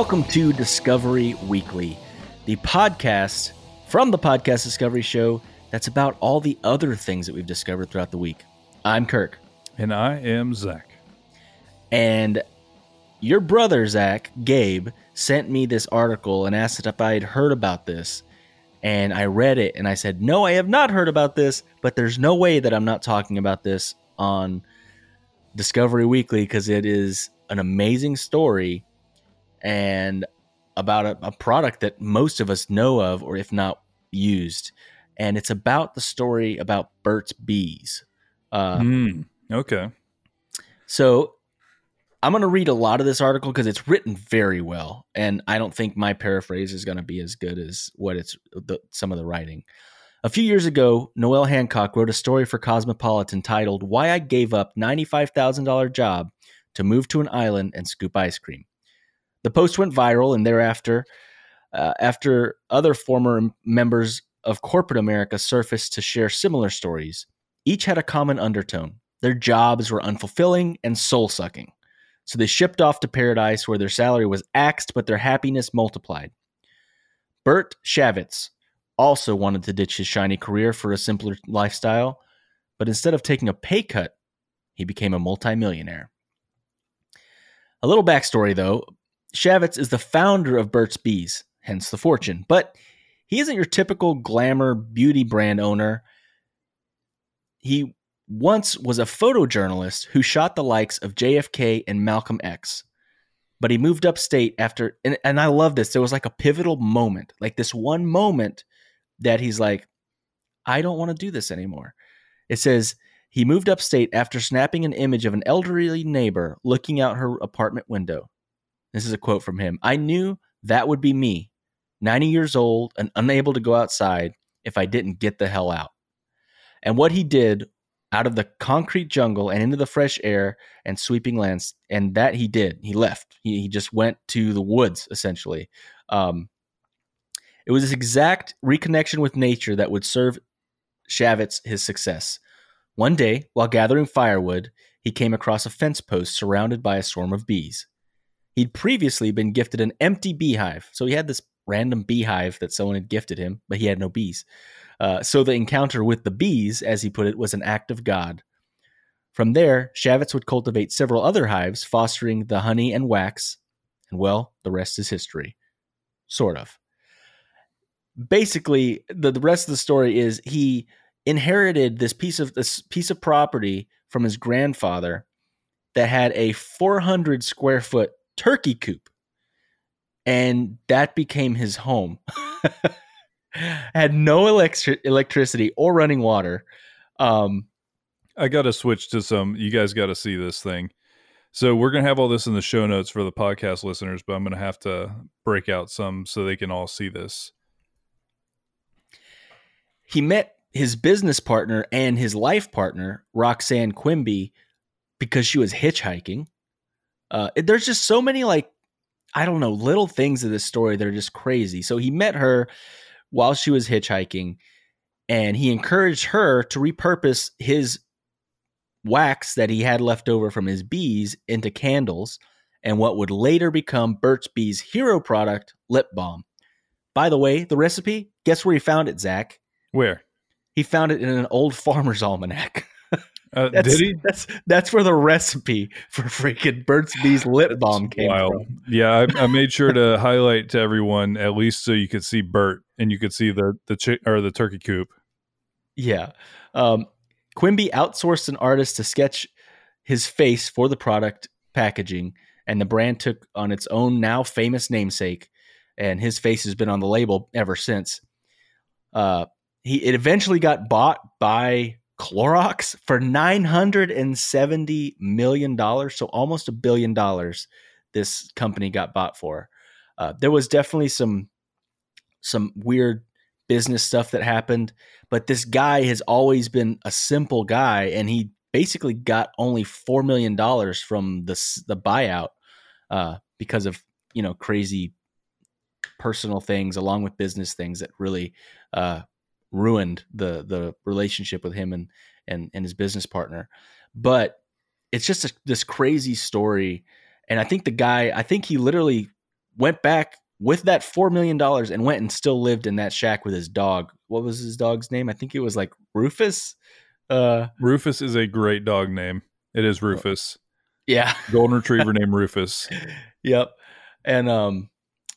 Welcome to Discovery Weekly, the podcast from the Podcast Discovery Show that's about all the other things that we've discovered throughout the week. I'm Kirk. And I am Zach. And your brother, Zach, Gabe, sent me this article and asked if I had heard about this. And I read it and I said, No, I have not heard about this, but there's no way that I'm not talking about this on Discovery Weekly because it is an amazing story and about a, a, product that most of us know of, or if not used. And it's about the story about Burt's Bees. Uh, mm, okay. So I'm going to read a lot of this article because it's written very well. And I don't think my paraphrase is going to be as good as what it's the, some of the writing. A few years ago, Noelle Hancock wrote a story for Cosmopolitan titled Why I Gave Up $95,000 Job to Move to an Island and Scoop Ice Cream. The post went viral, and thereafter, uh, after other former members of corporate America surfaced to share similar stories, each had a common undertone. Their jobs were unfulfilling and soul sucking. So they shipped off to paradise where their salary was axed, but their happiness multiplied. Burt Shavitz also wanted to ditch his shiny career for a simpler lifestyle, but instead of taking a pay cut, he became a multimillionaire. A little backstory though Shavitz is the founder of Burt's Bees, hence the fortune, but he isn't your typical glamour beauty brand owner. He once was a photojournalist who shot the likes of JFK and Malcolm X. But he moved upstate after, and, and I love this. There was like a pivotal moment, like this one moment that he's like, I don't want to do this anymore. It says he moved upstate after snapping an image of an elderly neighbor looking out her apartment window. This is a quote from him. I knew that would be me, 90 years old and unable to go outside if I didn't get the hell out. And what he did out of the concrete jungle and into the fresh air and sweeping lands, and that he did. He left. He, he just went to the woods, essentially. Um, it was this exact reconnection with nature that would serve Shavitz his success. One day, while gathering firewood, he came across a fence post surrounded by a swarm of bees. He'd previously been gifted an empty beehive, so he had this random beehive that someone had gifted him, but he had no bees. Uh, so the encounter with the bees, as he put it, was an act of God. From there, Shavitz would cultivate several other hives, fostering the honey and wax, and well, the rest is history. Sort of. Basically, the, the rest of the story is he inherited this piece of this piece of property from his grandfather that had a 400 square foot turkey coop. And that became his home. had no electric electricity or running water. Um, I got to switch to some. You guys got to see this thing. So we're gonna have all this in the show notes for the podcast listeners, but I'm gonna have to break out some so they can all see this. He met his business partner and his life partner, Roxanne Quimby, because she was hitchhiking. Uh, there's just so many like I don't know little things of this story that are just crazy. So he met her while she was hitchhiking, and he encouraged her to repurpose his wax that he had left over from his bees into candles and what would later become Burt's Bees' hero product, lip balm. By the way, the recipe, guess where he found it, Zach? Where? He found it in an old farmer's almanac. Uh, did he? That's that's where the recipe for freaking Burt's Bees lip balm came wild. from. Yeah, I, I, made sure to highlight to everyone at least so you could see Burt and you could see the the chi- or the turkey coop. Yeah, um, Quimby outsourced an artist to sketch his face for the product packaging, and the brand took on its own now famous namesake, and his face has been on the label ever since. Uh, he it eventually got bought by Clorox for $970 million. So almost a billion dollars this company got bought for. Uh, there was definitely some some weird business stuff that happened, but this guy has always been a simple guy, and he basically got only four million dollars from the the buyout uh, because of you know crazy personal things along with business things that really uh, ruined the the relationship with him and and and his business partner. But it's just a, this crazy story, and I think the guy, I think he literally went back with that four million dollars and went and still lived in that shack with his dog. What was his dog's name? I think it was like Rufus. Uh, Rufus is a great dog name. It is Rufus. yeah. Golden retriever named Rufus. Yep. And um,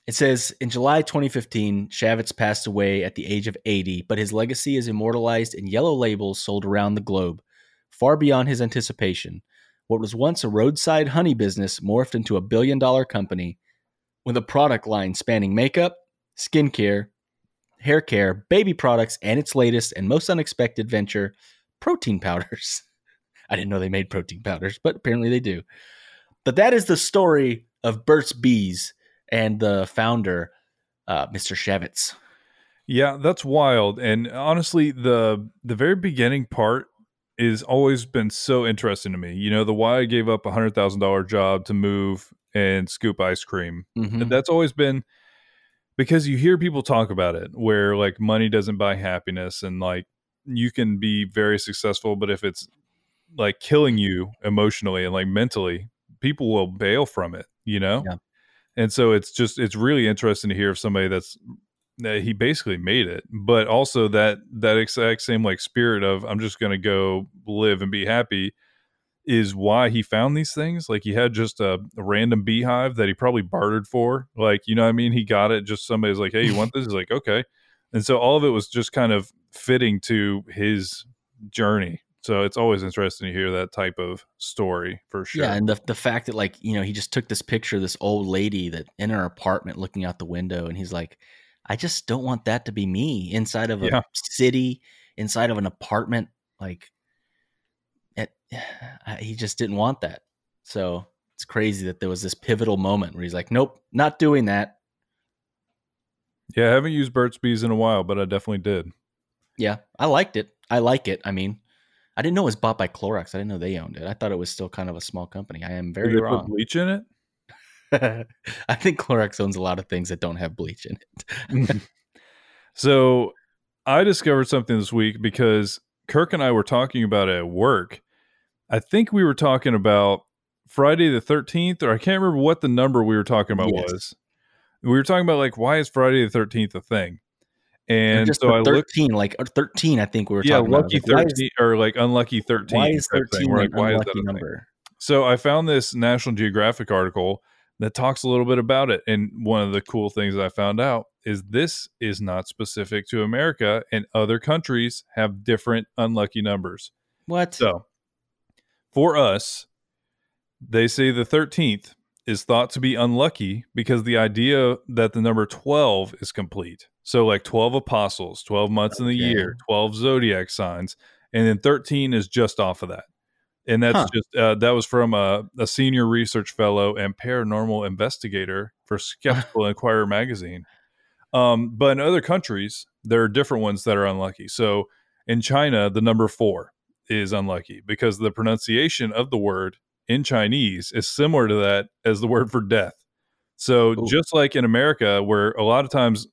it says in July 2015, Shavitz passed away at the age of 80, but his legacy is immortalized in yellow labels sold around the globe, far beyond his anticipation. What was once a roadside honey business morphed into a billion dollar company with a product line spanning makeup, skincare, hair care, baby products, and its latest and most unexpected venture, protein powders. I didn't know they made protein powders, but apparently they do. But that is the story of Burt's Bees and the founder, uh, Mr. Shavitz. Yeah, that's wild. And honestly, the the very beginning part is always been so interesting to me. You know, the why I gave up a hundred thousand dollar job to move and scoop ice cream. Mhm. That's always been because you hear people talk about it where like money doesn't buy happiness and like you can be very successful, but if it's like killing you emotionally and like mentally, people will bail from it, you know? Yeah. And so it's just it's really interesting to hear of somebody that's that he basically made it, but also that that exact same like spirit of I'm just gonna go live and be happy is why he found these things. Like he had just a, a random beehive that he probably bartered for. Like, you know what I mean? He got it, just somebody's like, Hey, you want this? He's like, okay. And so all of it was just kind of fitting to his journey. So it's always interesting to hear that type of story for sure. Yeah, and the the fact that like you know he just took this picture of this old lady that in her apartment looking out the window, and he's like, I just don't want that to be me inside of a Yeah. city, inside of an apartment. Like, it, he just didn't want that. So it's crazy that there was this pivotal moment where he's like, Nope, not doing that. yeah, I haven't used Burt's Bees in a while, but I definitely did. Yeah, I liked it. I like it. I mean, I didn't know it was bought by Clorox. I didn't know they owned it. I thought it was still kind of a small company. I am Did very they put wrong. bleach in it? I think Clorox owns a lot of things that don't have bleach in it. Mm-hmm. so I discovered something this week because Kirk and I were talking about it at work. I think we were talking about Friday the 13th, or I can't remember what the number we were talking about Yes. was. We were talking about like why is Friday the 13th a thing? And just so I looked 13, like 13, I think we were yeah, talking about. lucky Like, why is- 13 or like unlucky 13. Why is 13 We're like, why is that a thing? number? So I found this National Geographic article that talks a little bit about it. And one of the cool things I found out is this is not specific to America, and other countries have different unlucky numbers. What? So for us, they say the 13th is thought to be unlucky because the idea that the number 12 is complete. So, like 12 apostles, 12 months in the year, 12 zodiac signs, and then 13 is just off of that. And that's Huh. just, uh, that was from a, a senior research fellow and paranormal investigator for Skeptical Inquirer magazine. Um, but in other countries, there are different ones that are unlucky. So, in China, the number four is unlucky because the pronunciation of the word in Chinese is similar to that as the word for death. So Ooh. just like in America, where a lot of times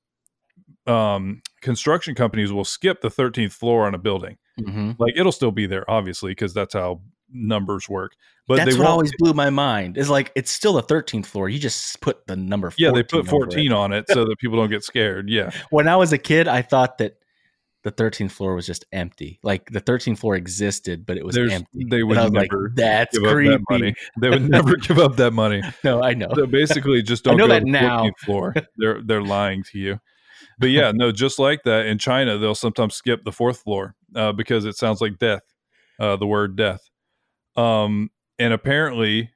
um, construction companies will skip the 13th floor on a building, Mhm. like it'll still be there, obviously, because that's how numbers work. But That's they what always blew my mind. Is like it's still the 13th floor. You just put the number. 14 yeah, they put over it. 14 on it so that people don't get scared. Yeah, When I was a kid, I thought that the 13th floor was just empty. Like the 13th floor existed, but it was There's- empty. they would and I was never like, "That's give up creepy." that money. They would never give up that money. No, I know. So basically, just don't know go that now. floor. They're they're lying to you. But yeah, no, just like that in China, they'll sometimes skip the fourth floor uh, because it sounds like death, uh, the word death. Um, and apparently,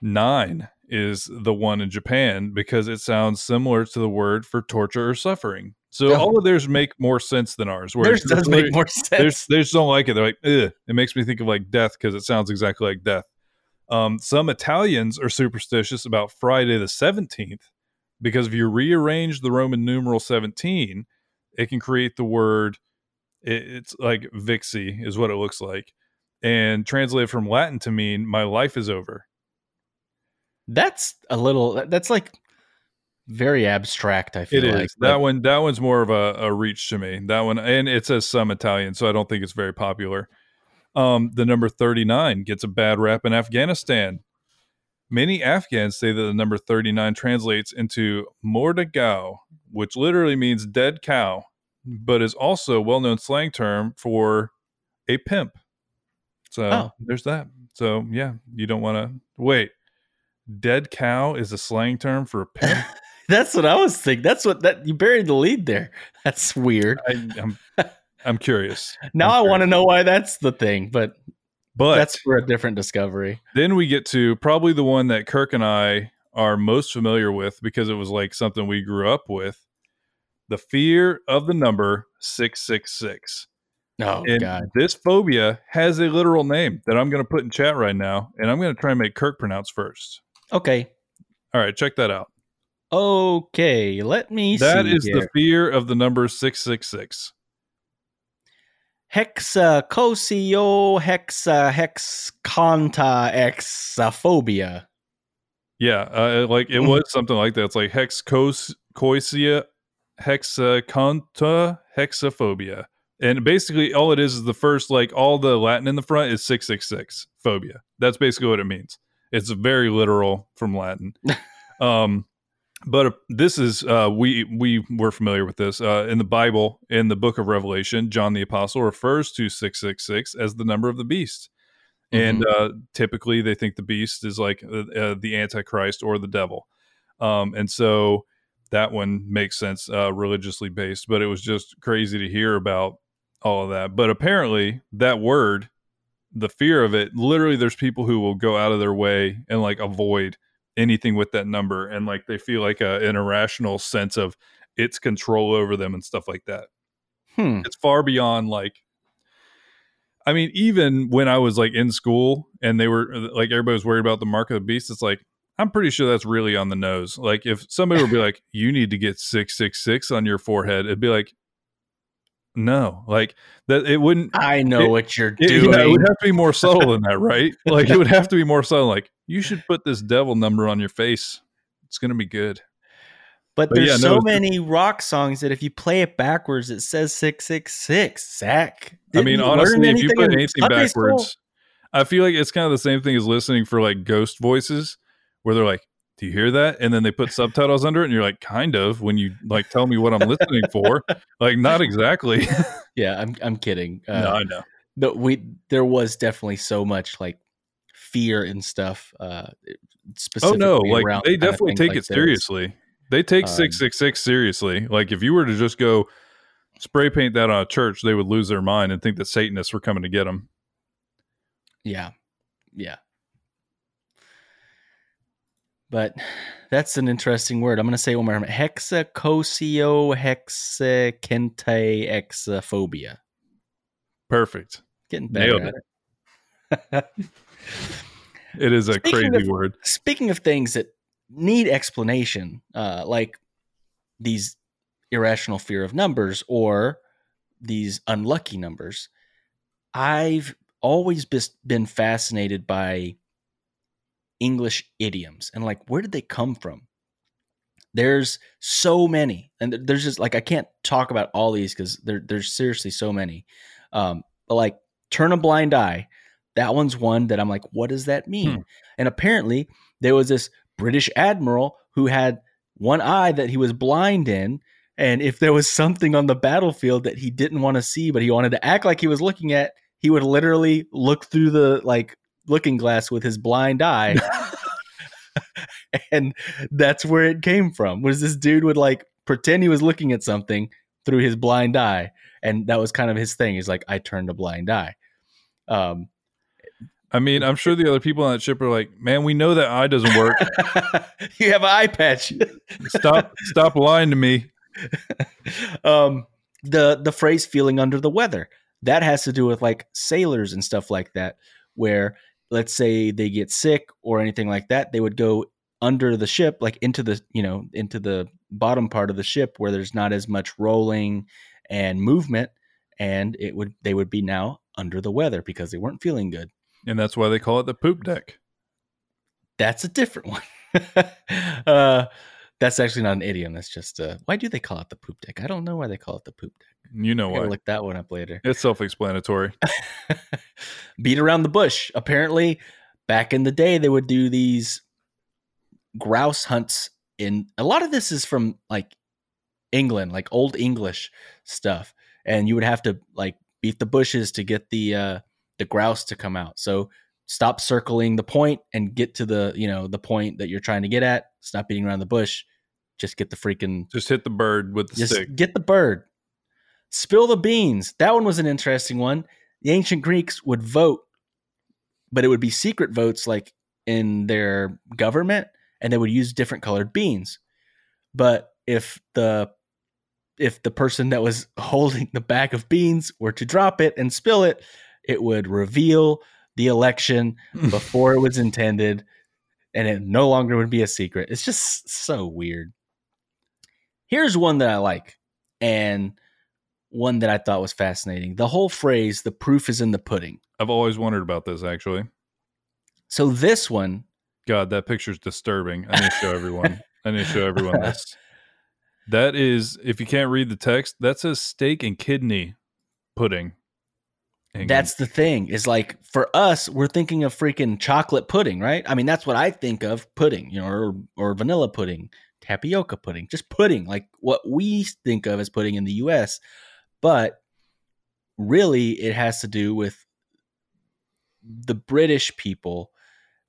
nine is the one in Japan because it sounds similar to the word for torture or suffering. So Oh. all of theirs make more sense than ours. Theirs does make more sense. they just don't like it. They're like, Ugh. it makes me think of like death because it sounds exactly like death. Um, some Italians are superstitious about Friday the 17th because if you rearrange the Roman numeral 17, it can create the word, it, it's like vixi is what it looks like. And translated from Latin to mean my life is over. That's a little. That's like very abstract. I It feel is like that But one. That one's more of a, a reach to me. That one, and it says some Italian, so I don't think it's very popular. Um, the number thirty nine gets a bad rap in Afghanistan Many Afghans say that the number 39 translates into Mordagao, which literally means dead cow, but is also a well known slang term for a pimp. So Oh. there's that. So yeah, you don't want to wait. Dead cow is a slang term for a pimp. That's what I was thinking. That's what that you buried the lead there. That's weird. I, I'm I'm curious. Now I'm I want to know why that's the thing, but But that's for a different discovery. then we get to probably the one that Kirk and I are most familiar with because it was like something we grew up with. The fear of the number 666. Oh and god. this phobia has a literal name that I'm going to put in chat right now, and I'm going to try and make Kirk pronounce first. Okay. All right, check that out. Okay. Let me That is here. the fear of the number 666. Hexacosio hexa hexconta exaphobia. Yeah, uh, like it Mhm. was something like that. It's like hexcoisia, hexaconta, hexaphobia. And basically, all it is is the first, like all the Latin in the front is 666 phobia. That's basically what it means. It's very literal from Latin. um, but uh, this is uh, we we were familiar with this uh, in the Bible in the book of Revelation. John the apostle refers to six six six as the number of the beast, and uh, typically they think the beast is like uh, uh, the Antichrist or the devil, um, and so that one makes sense uh, religiously based. But it was just crazy to hear about all of that. But apparently, that word, the fear of it, literally, there's people who will go out of their way and like avoid anything with that number and like they feel like a, an irrational sense of its control over them and stuff like that Hmm. it's far beyond like i mean even when i was like in school and they were like everybody was worried about the mark of the beast it's like i'm pretty sure that's really on the nose like if somebody would be like you need to get 666 on your forehead it'd be like no like that it wouldn't I know It- what you're it, doing. yeah, it would have to be more subtle than that, right? Like it would have to be more subtle. Like you should put this devil number on your face. It's gonna be good. but but there's yeah, so it's- many rock songs that if you play it backwards, it says six six six. Zach. I mean, honestly, if you put anything school? backwards, I feel like it's kind of the same thing as listening for like ghost voices, where they're like, "Do you hear that?" And then they put subtitles under it, and you're like, "Kind of." When you like tell me what I'm listening for, like not exactly. Yeah, I'm I'm kidding. Uh, no, I know. the, we there was definitely so much like fear and stuff. Uh, Oh no, like they definitely take like it this. seriously. They take Um, six six six seriously. Like if you were to just go spray paint that on a church, they would lose their mind and think that Satanists were coming to get them. Yeah, yeah. But that's an interesting word. I'm going to say one more time. Hexacosio hexakente exaphobia. Perfect. Getting better Nailed at it. It is a Speaking crazy of- word. Speaking of things that need explanation, uh, like these irrational fear of numbers or these unlucky numbers, I've always been fascinated by English idioms and like where did they come from? There's so many, and there's just like I can't talk about all these because there, there's seriously so many. Um, but like turn a blind eye, that one's one that I'm like, what does that mean? Hmm. And apparently there was this British admiral who had one eye that he was blind in. And if there was something on the battlefield that he didn't want to see, but he wanted to act like he was looking at, he would literally look through the like looking glass with his blind eye. and that's where it came from. Was this dude would like pretend he was looking at something through his blind eye. And that was kind of his thing. He's like, I turned a blind eye. Um, I mean, I'm sure the other people on that ship are like, "Man, we know that eye doesn't work. you have an eye patch. Stop, stop lying to me." um, the the phrase "feeling under the weather" that has to do with like sailors and stuff like that, where let's say they get sick or anything like that, they would go under the ship, like into the you know into the bottom part of the ship where there's not as much rolling and movement, and it would they would be now under the weather because they weren't feeling good. And that's why they call it the poop deck. That's a different one. uh, that's actually not an idiom. That's just uh, why do they call it the poop deck? I don't know why they call it the poop deck. You know why? look that one up later. It's self-explanatory. Beat around the bush. Apparently, back in the day, they would do these grouse hunts in a lot of this is from like England, like old English stuff, and you would have to like beat the bushes to get the uh, the grouse to come out. So stop circling the point and get to the you know the point that you're trying to get at. Stop beating around the bush. Just get the freaking. Just hit the bird with the just stick. get the bird. Spill the beans. That one was an interesting one. The ancient Greeks would vote, but it would be secret votes, like in their government, and they would use different colored beans. But if the if the person that was holding the bag of beans were to drop it and spill it, it would reveal the election before it was intended and it no longer would be a secret. It's just so weird. Here's one that I like and one that I thought was fascinating. The whole phrase, the proof is in the pudding. I've always wondered about this actually. So this one, God, that picture's disturbing. I need to show everyone. I need to show everyone this. That is, if you can't read the text, that says steak and kidney pudding. Hang on. that's the thing is like for us, we're thinking of freaking chocolate pudding, right? I mean, that's what I think of pudding, you know, or, or vanilla pudding, tapioca pudding, just pudding, like what we think of as pudding in the US. But really, it has to do with the British people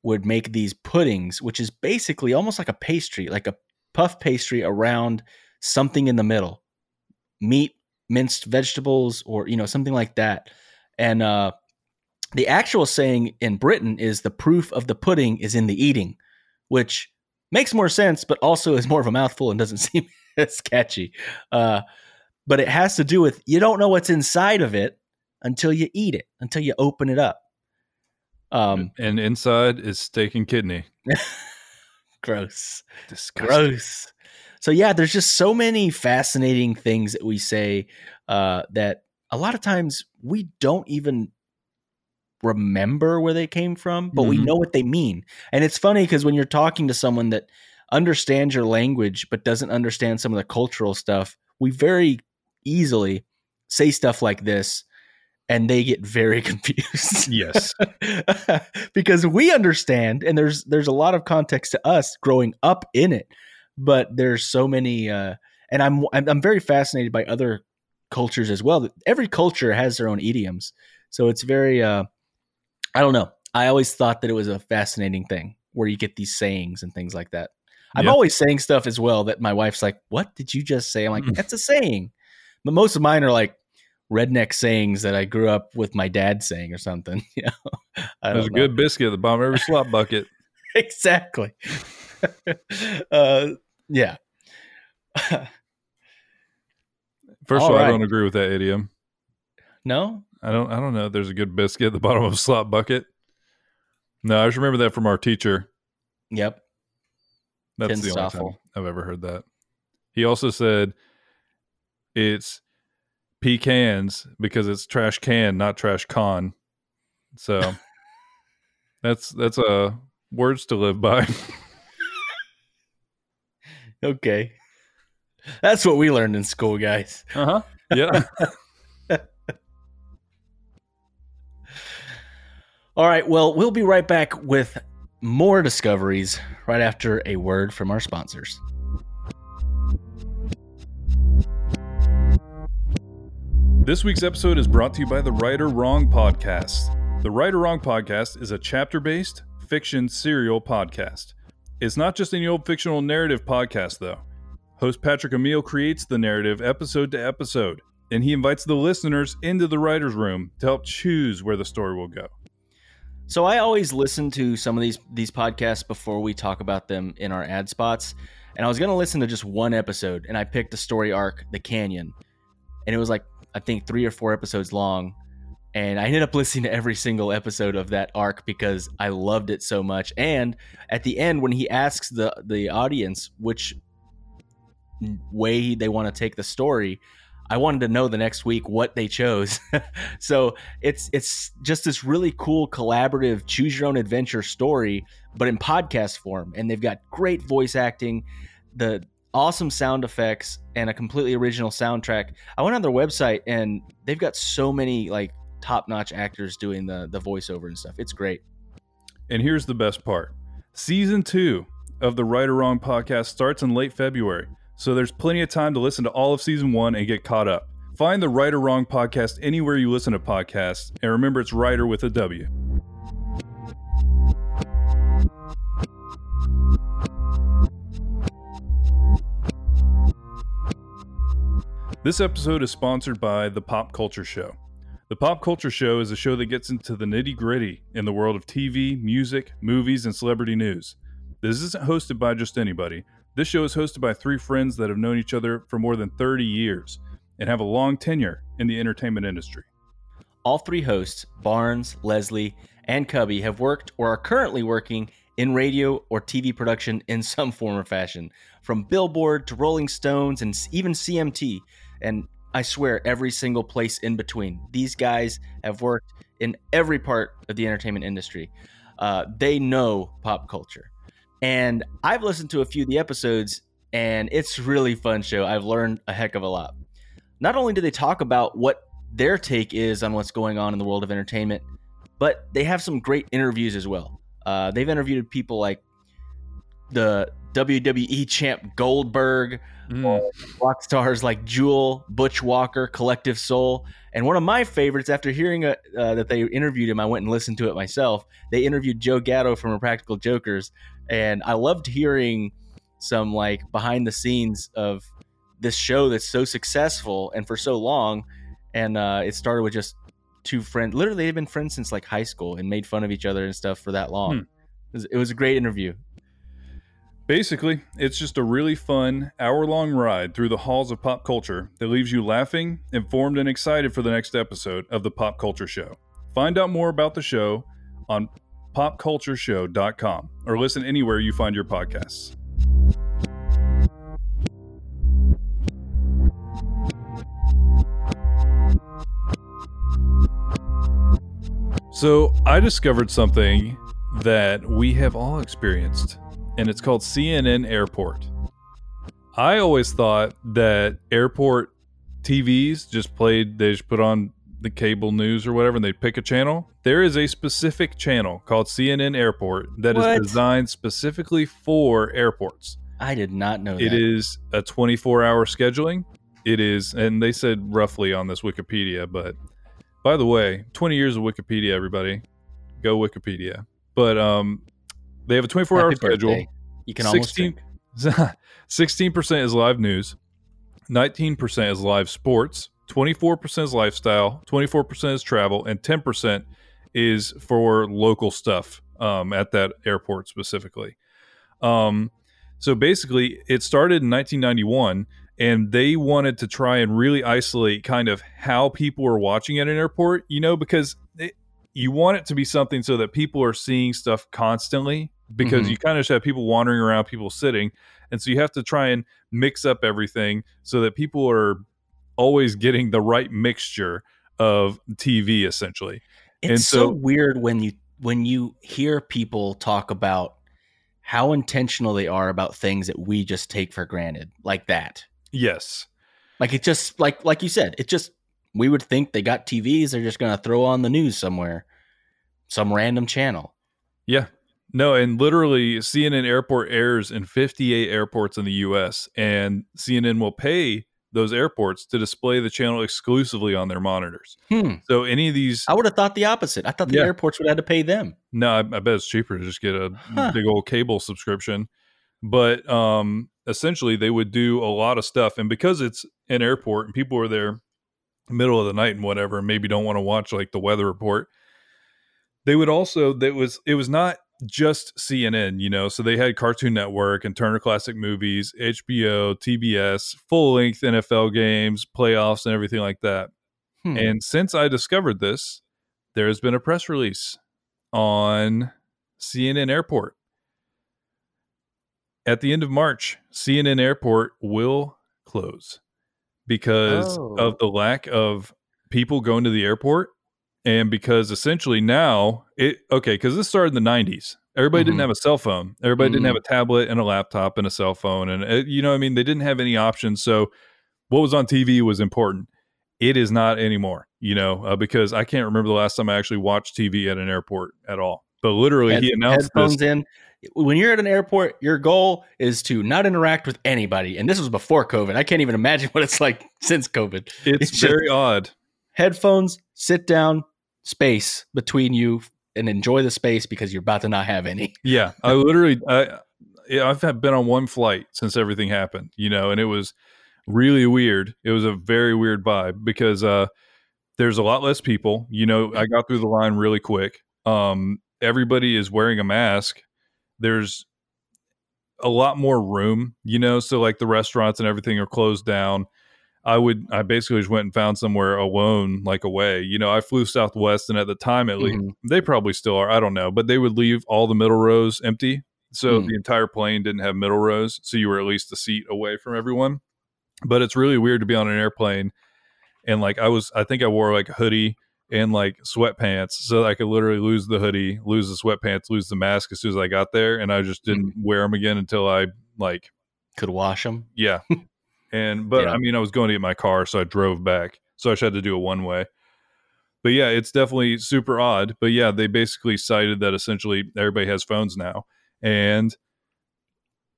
would make these puddings, which is basically almost like a pastry, like a puff pastry around something in the middle meat, minced vegetables, or, you know, something like that. And uh, the actual saying in Britain is the proof of the pudding is in the eating, which makes more sense, but also is more of a mouthful and doesn't seem as catchy. Uh, but it has to do with you don't know what's inside of it until you eat it, until you open it up. Um, and inside is steak and kidney. gross, Disgusting. gross. So yeah, there's just so many fascinating things that we say uh, that a lot of times we don't even remember where they came from, but we Mhm. know what they mean. And it's funny because when you're talking to someone that understands your language but doesn't understand some of the cultural stuff, we very easily say stuff like this and they get very confused. Yes. because we understand and there's there's a lot of context to us growing up in it but there's so many uh and I'm, I'm very fascinated by other cultures as well every culture has their own idioms so it's very uh I don't know I always thought that it was a fascinating thing where you get these sayings and things like that I'm Yeah. always saying stuff as well that my wife's like what did you just say I'm like that's a saying but most of mine are like redneck sayings that I grew up with my dad saying or something. You know, I There's a good biscuit at the bottom of every slop bucket. exactly. uh, yeah. First All of all, I don't agree with that idiom. no, I don't. I don't know. There's a good biscuit at the bottom of a slop bucket. No, I just remember that from our teacher. yep. That's the only time I've ever heard that. He also said it's pecans because it's trash can, not trash con. So that's that's a words to live by. Okay. That's what we learned in school, guys. Uh huh. Yeah. All right. Well, we'll be right back with more discoveries right after a word from our sponsors. This week's episode is brought to you by the Write or Wrong podcast. The Write or Wrong podcast is a chapter based fiction serial podcast. It's not just any old fictional narrative podcast, though. Host Patrick Emile creates the narrative episode to episode, and he invites the listeners into the writer's room to help choose where the story will go. So I always listen to some of these these podcasts before we talk about them in our ad spots. And I was gonna listen to just one episode, and I picked a story arc, The Canyon, and it was like I think three or four episodes long. And I ended up listening to every single episode of that arc because I loved it so much. And at the end, when he asks the the audience which way they want to take the story, I wanted to know the next week what they chose. so it's it's just this really cool collaborative choose your own adventure story but in podcast form and they've got great voice acting the awesome sound effects and a completely original soundtrack. I went on their website and they've got so many like top-notch actors doing the the voiceover and stuff. It's great. And here's the best part. Season two of the Write or Wrong podcast starts in late February, so there's plenty of time to listen to all of season one and get caught up. Find the Write or Wrong podcast anywhere you listen to podcasts, and remember it's Writer with a W. This episode is sponsored by The Pop Culture Show. The Pop Culture Show is a show that gets into the nitty gritty in the world of TV, music, movies, and celebrity news. This isn't hosted by just anybody. This show is hosted by three friends that have known each other for more than 30 years and have a long tenure in the entertainment industry. All three hosts, Barnes, Leslie, and Cubby, have worked or are currently working in radio or TV production in some form or fashion, from Billboard to Rolling Stones and even CMT and I swear every single place in between. These guys have worked in every part of the entertainment industry. Uh, they know pop culture, and I've listened to a few of the episodes, and it's really fun show. I've learned a heck of a lot. Not only do they talk about what their take is on what's going on in the world of entertainment, but they have some great interviews as well. Uh, they've interviewed people like the WWE champ Goldberg, mm. rock stars like Jewel, Butch Walker, Collective Soul, and one of my favorites. After hearing a, uh, that they interviewed him, I went and listened to it myself. They interviewed Joe Gatto from Practical Jokers, and I loved hearing some like behind the scenes of this show that's so successful and for so long. And uh, it started with just two friends. Literally, they've been friends since like high school and made fun of each other and stuff for that long. Hmm. It, was, it was a great interview. Basically, it's just a really fun, hour long ride through the halls of pop culture that leaves you laughing, informed, and excited for the next episode of the Pop Culture Show. Find out more about the show on popcultureshow.com or listen anywhere you find your podcasts. So, I discovered something that we have all experienced and it's called CNN Airport. I always thought that airport TVs just played, they just put on the cable news or whatever and they pick a channel. There is a specific channel called CNN Airport that what? is designed specifically for airports. I did not know It that. is a 24 hour scheduling. It is, and they said roughly on this Wikipedia, but by the way, 20 years of Wikipedia, everybody. Go Wikipedia. But um, they have a 24 hour schedule. You can 16, almost 16% is live news, 19% is live sports, 24% is lifestyle, 24% is travel, and 10% is for local stuff um, at that airport specifically. Um, so basically, it started in 1991, and they wanted to try and really isolate kind of how people are watching at an airport, you know, because it, you want it to be something so that people are seeing stuff constantly because mm-hmm. you kind of just have people wandering around, people sitting, and so you have to try and mix up everything so that people are always getting the right mixture of TV essentially. It's and so, so weird when you when you hear people talk about how intentional they are about things that we just take for granted like that. Yes. Like it just like like you said, it just we would think they got TVs, they're just going to throw on the news somewhere, some random channel. Yeah, no, and literally CNN Airport airs in 58 airports in the US, and CNN will pay those airports to display the channel exclusively on their monitors. Hmm. So any of these, I would have thought the opposite. I thought the yeah. airports would have to pay them. No, I, I bet it's cheaper to just get a huh. big old cable subscription. But um, essentially, they would do a lot of stuff, and because it's an airport and people are there middle of the night and whatever, and maybe don't want to watch like the weather report, they would also that was it was not just CNN, you know. So they had Cartoon Network and Turner Classic Movies, HBO, TBS, full length NFL games, playoffs, and everything like that. Hmm. And since I discovered this, there has been a press release on CNN Airport. At the end of March, CNN Airport will close because oh. of the lack of people going to the airport and because essentially now it okay because this started in the 90s everybody mm-hmm. didn't have a cell phone everybody mm-hmm. didn't have mm-hmm. a tablet and a laptop and a cell phone and it, uh, you know i mean they didn't have any options so what was on tv was important it is not anymore you know uh, because i can't remember the last time i actually watched tv at an airport at all but literally Head, he announced headphones this. in when you're at an airport, your goal is to not interact with anybody. And this was before COVID. I can't even imagine what it's like since COVID. It's, It's very odd. Headphones, sit down, space between you, and enjoy the space because you're about to not have any. Yeah, I literally, I, I've been on one flight since everything happened, you know, and it was really weird. It was a very weird vibe because uh, there's a lot less people. You know, I got through the line really quick. Um, everybody is wearing a mask. There's a lot more room, you know, so like the restaurants and everything are closed down. I would, I basically just went and found somewhere alone, like away. You know, I flew Southwest, and at the time, at least, Mhm. they probably still are. I don't know, but they would leave all the middle rows empty. So Mm. the entire plane didn't have middle rows. So you were at least a seat away from everyone. But it's really weird to be on an airplane. And like I was, I think I wore like a hoodie and like sweatpants. So I could literally lose the hoodie, lose the sweatpants, lose the mask as soon as I got there. And I just didn't wear them again until I like, Could wash them. yeah. and, but Yeah. I mean, I was going to get my car. So I drove back. So I just had to do a one way but yeah, it's definitely super odd. But yeah, they basically cited that essentially everybody has phones now, and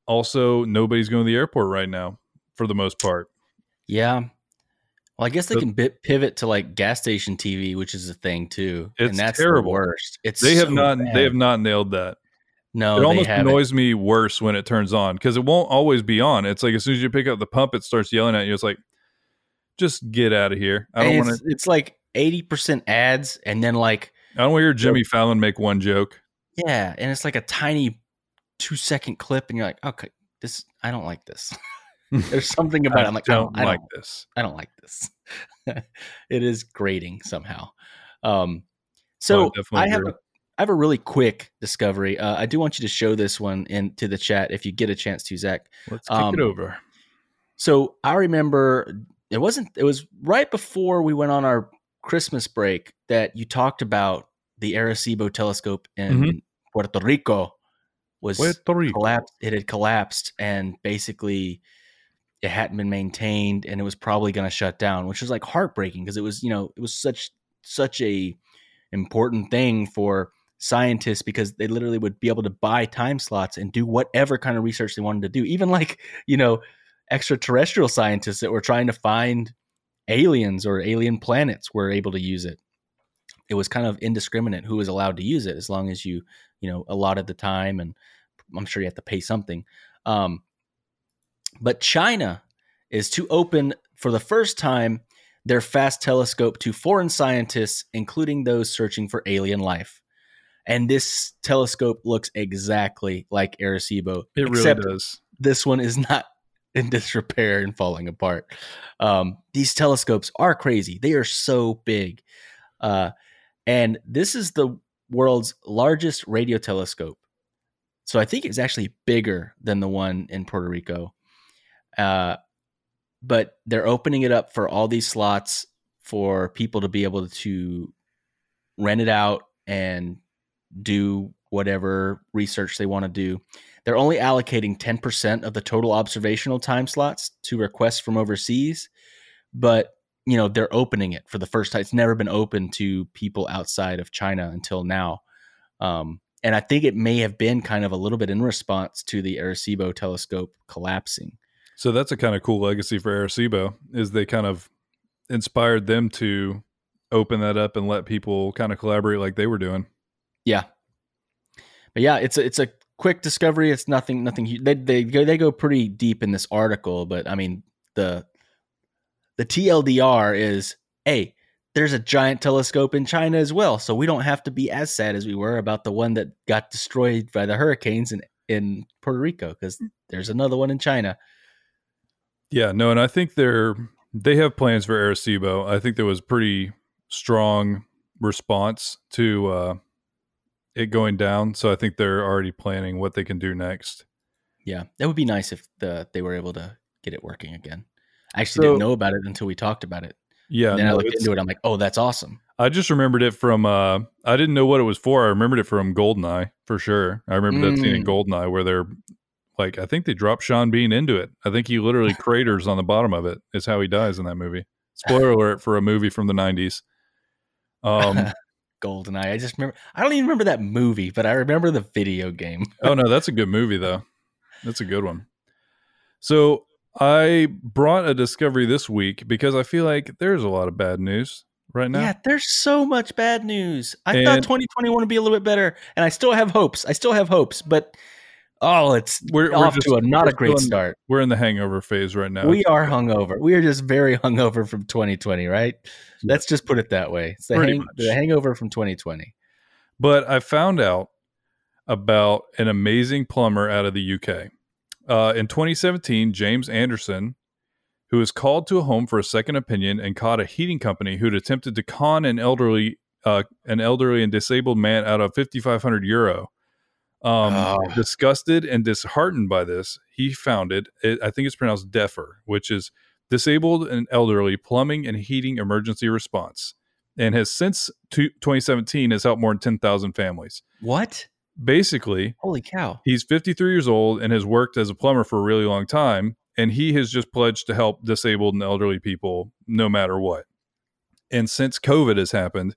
also nobody's going to the airport right now for the most part. Yeah. Well, I guess they The- can bit, pivot to like gas station TV, which is a thing too. And that's terrible. the worst. It's They have so not bad. they have not nailed that. No. it almost haven't. annoys me worse when it turns on because it won't always be on. It's like as soon as you pick up the pump, it starts yelling at you. It's like, just get out of here. I don't want it's, it's like eighty percent ads, and then like. I don't want to hear Jimmy Fallon make one joke. yeah, and it's like a tiny two second clip, and you're like, okay, this I don't like this. There's something about it. I'm like, I don't don't, I like don't, this. I don't like this. it is grating somehow. Um, Oh, so definitely I have a, I have a really quick discovery. Uh, I do want you to show this one into the chat if you get a chance to, Zach. Let's kick um, it over. So I remember it wasn't. It was right before we went on our Christmas break that you talked about the Arecibo telescope in Mhm. Puerto Rico was Puerto Rico. collapsed. It had collapsed, and basically it hadn't been maintained, and it was probably going to shut down, which was like heartbreaking because it was you know it was such such a important thing for scientists because they literally would be able to buy time slots and do whatever kind of research they wanted to do. Even like you know extraterrestrial scientists that were trying to find aliens or alien planets were able to use it. It was kind of indiscriminate who was allowed to use it as long as you you know allotted the time and i'm sure you have to pay something. Um, but china is to open for the first time their FAST telescope to foreign scientists including those searching for alien life and this telescope looks exactly like arecibo It really does. this one is not in disrepair and falling apart. Um, these telescopes are crazy. They are so big. Uh, and this is the world's largest radio telescope. So I think it's actually bigger than the one in Puerto Rico. Uh, but they're opening it up for all these slots for people to be able to rent it out and do whatever research they want to do. They're only allocating 10% of the total observational time slots to requests from overseas, but you know, they're opening it for the first time. It's never been open to people outside of China until now. Um, and I think it may have been kind of a little bit in response to the Arecibo telescope collapsing. So that's a kind of cool legacy for Arecibo is they kind of inspired them to open that up and let people kind of collaborate like they were doing. Yeah. But yeah, it's a, it's a quick discovery. It's nothing nothing they they go they go pretty deep in this article, but I mean the the TLDR is hey, there's a giant telescope in China as well, so we don't have to be as sad as we were about the one that got destroyed by the hurricanes in in Puerto Rico because there's another one in China. Yeah, no, and I think they're they have plans for Arecibo. I think there was pretty strong response to uh it going down, so I think they're already planning what they can do next. Yeah, that would be nice if the they were able to get it working again. I actually So- didn't know about it until we talked about it. Yeah, And then I no, looked into it. I'm like, oh, that's awesome. I just remembered it from uh I didn't know what it was for. I remembered it from Goldeneye for sure. I remember that scene in Mm. Goldeneye where they're like I think they dropped Sean Bean into it. I think he literally craters on the bottom of it. Is how he dies in that movie. Spoiler alert for a movie from the nineties. Um Goldeneye. I just remember. I don't even remember that movie, but I remember the video game. oh no, that's a good movie though. That's a good one. So I brought a discovery this week because I feel like there's a lot of bad news right now. Yeah, there's so much bad news. I And- thought 2021 would be a little bit better, and I still have hopes. I still have hopes, but oh, it's We're, we're off just to a not a great start. We're in the hangover phase right now. We are hungover. We are just very hungover from 2020, right? Let's just put it that way. It's the, hang, the hangover from 2020. But I found out about an amazing plumber out of the UK. Uh, in 2017, James Anderson, who was called to a home for a second opinion and caught a heating company who'd attempted to con an elderly, uh, an elderly and disabled man out of 5,500 euro. Um, Oh. Disgusted and disheartened by this, he founded, it, I think it's pronounced DEPHER, which is Disabled and Elderly Plumbing and Heating Emergency Response, and has since two- 2017 has helped more than 10,000 families. What? Basically, Holy cow! he's 53 years old and has worked as a plumber for a really long time, and he has just pledged to help disabled and elderly people no matter what. And since COVID has happened,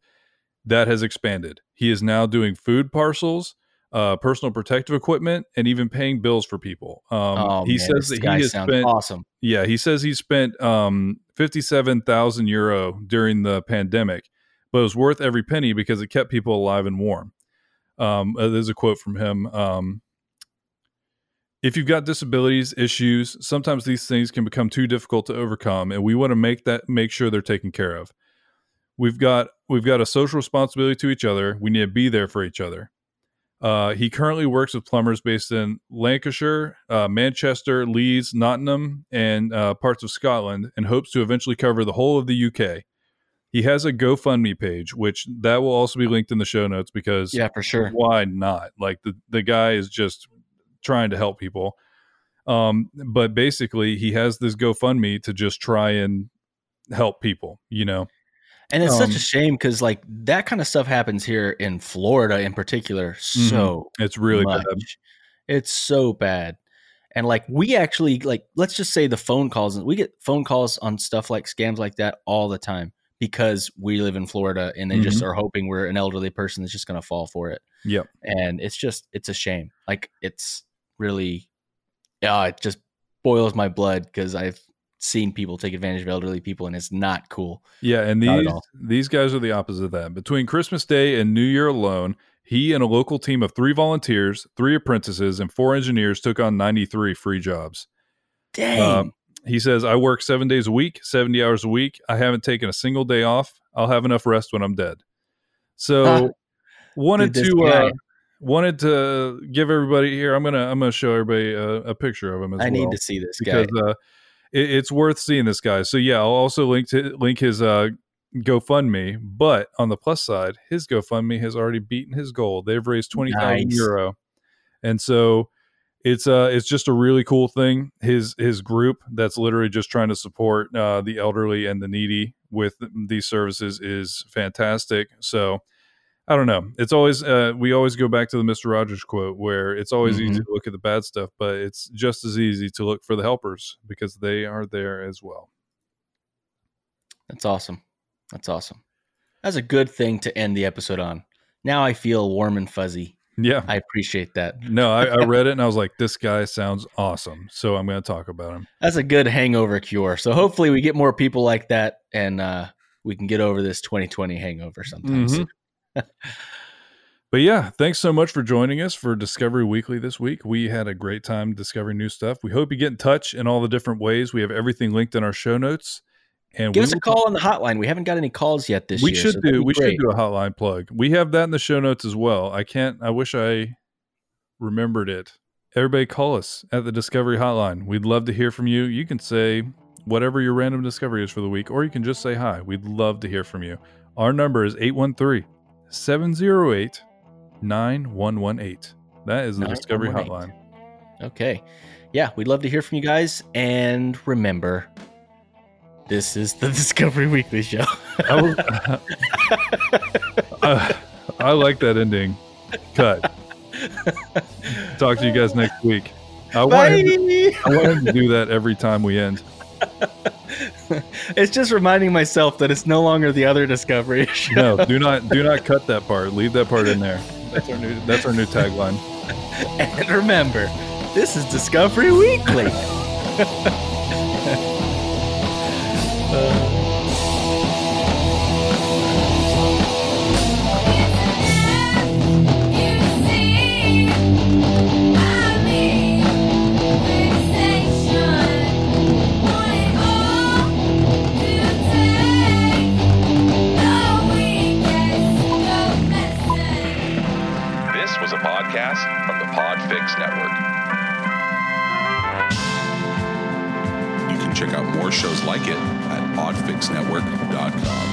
that has expanded. He is now doing food parcels, uh, personal protective equipment, and even paying bills for people. Um, oh, he man, says this that guy he has spent awesome. yeah, he says he spent um, 57,000 euro during the pandemic, but it was worth every penny because it kept people alive and warm. Um, uh, there's a quote from him. Um, if you've got disabilities, issues, sometimes these things can become too difficult to overcome, and we want to make that make sure they're taken care of. We've got we've got a social responsibility to each other. We need to be there for each other. Uh, he currently works with plumbers based in Lancashire, uh, Manchester, Leeds, Nottingham, and uh, parts of Scotland, and hopes to eventually cover the whole of the UK. He has a GoFundMe page, which that will also be linked in the show notes because Yeah, for sure. why not? Like the the guy is just trying to help people. Um, but basically, he has this GoFundMe to just try and help people. You know, And it's such Um, a shame because like that kind of stuff happens here in Florida in particular. Mm-hmm. So it's really much. bad. It's so bad. And like we actually like let's just say the phone calls we get phone calls on stuff like scams like that all the time because we live in Florida and they just mm-hmm. are hoping we're an elderly person that's just going to fall for it. Yep. And it's just it's a shame. Like it's really yeah, it just boils my blood because I've seen people take advantage of elderly people and it's not cool. Yeah, and these these guys are the opposite of that. Between Christmas Day and New Year alone, he and a local team of three volunteers, three apprentices, and four engineers took on 93 free jobs. Dang. Um, he says, I work seven days a week, 70 hours a week. I haven't taken a single day off. I'll have enough rest when I'm dead. So Huh. wanted Dude, to uh, wanted to give everybody here. I'm gonna I'm gonna show everybody a, a picture of him as I well need to see this guy. uh, it, it's worth seeing this guy. So yeah, I'll also link to link his uh, GoFundMe. But on the plus side, his GoFundMe has already beaten his goal. They've raised twenty thousand Nice. euro, and so it's uh it's just a really cool thing. His his group that's literally just trying to support uh, the elderly and the needy with these services is fantastic. So. I don't know. It's always uh, we always go back to the Mister Rogers quote where it's always easy Mhm. to look at the bad stuff, but it's just as easy to look for the helpers because they are there as well. That's awesome. That's awesome. That's a good thing to end the episode on. Now I feel warm and fuzzy. Yeah. I appreciate that. No, I, I read it and I was like, this guy sounds awesome. So I'm going to talk about him. That's a good hangover cure. So hopefully we get more people like that and uh, we can get over this 2020 hangover sometime Mhm. But yeah, thanks so much for joining us for Discovery Weekly this week. We had a great time discovering new stuff. We hope you get in touch in all the different ways. We have everything linked in our show notes. And Give we us a call on the hotline. We haven't got any calls yet this we year. should so do we should do a hotline plug. We have that in the show notes as well. I can't I wish I remembered it. Everybody call us at the Discovery Hotline. We'd love to hear from you. You can say whatever your random discovery is for the week, or you can just say hi. We'd love to hear from you. Our number is 813 708 9118. That is the Discovery Hotline. Okay. Yeah, we'd love to hear from you guys. And remember, this is the Discovery Weekly Show. I, was- uh, I, like that ending. Cut. Talk to you guys next week. I want, him to, Bye. I want him to do that every time we end. it's just reminding myself that it's no longer the other Discovery show. No, do not do not cut that part. Leave that part in there. That's our new that's our new tagline. And remember, this is Discovery Weekly. Like it at podfixnetwork.com.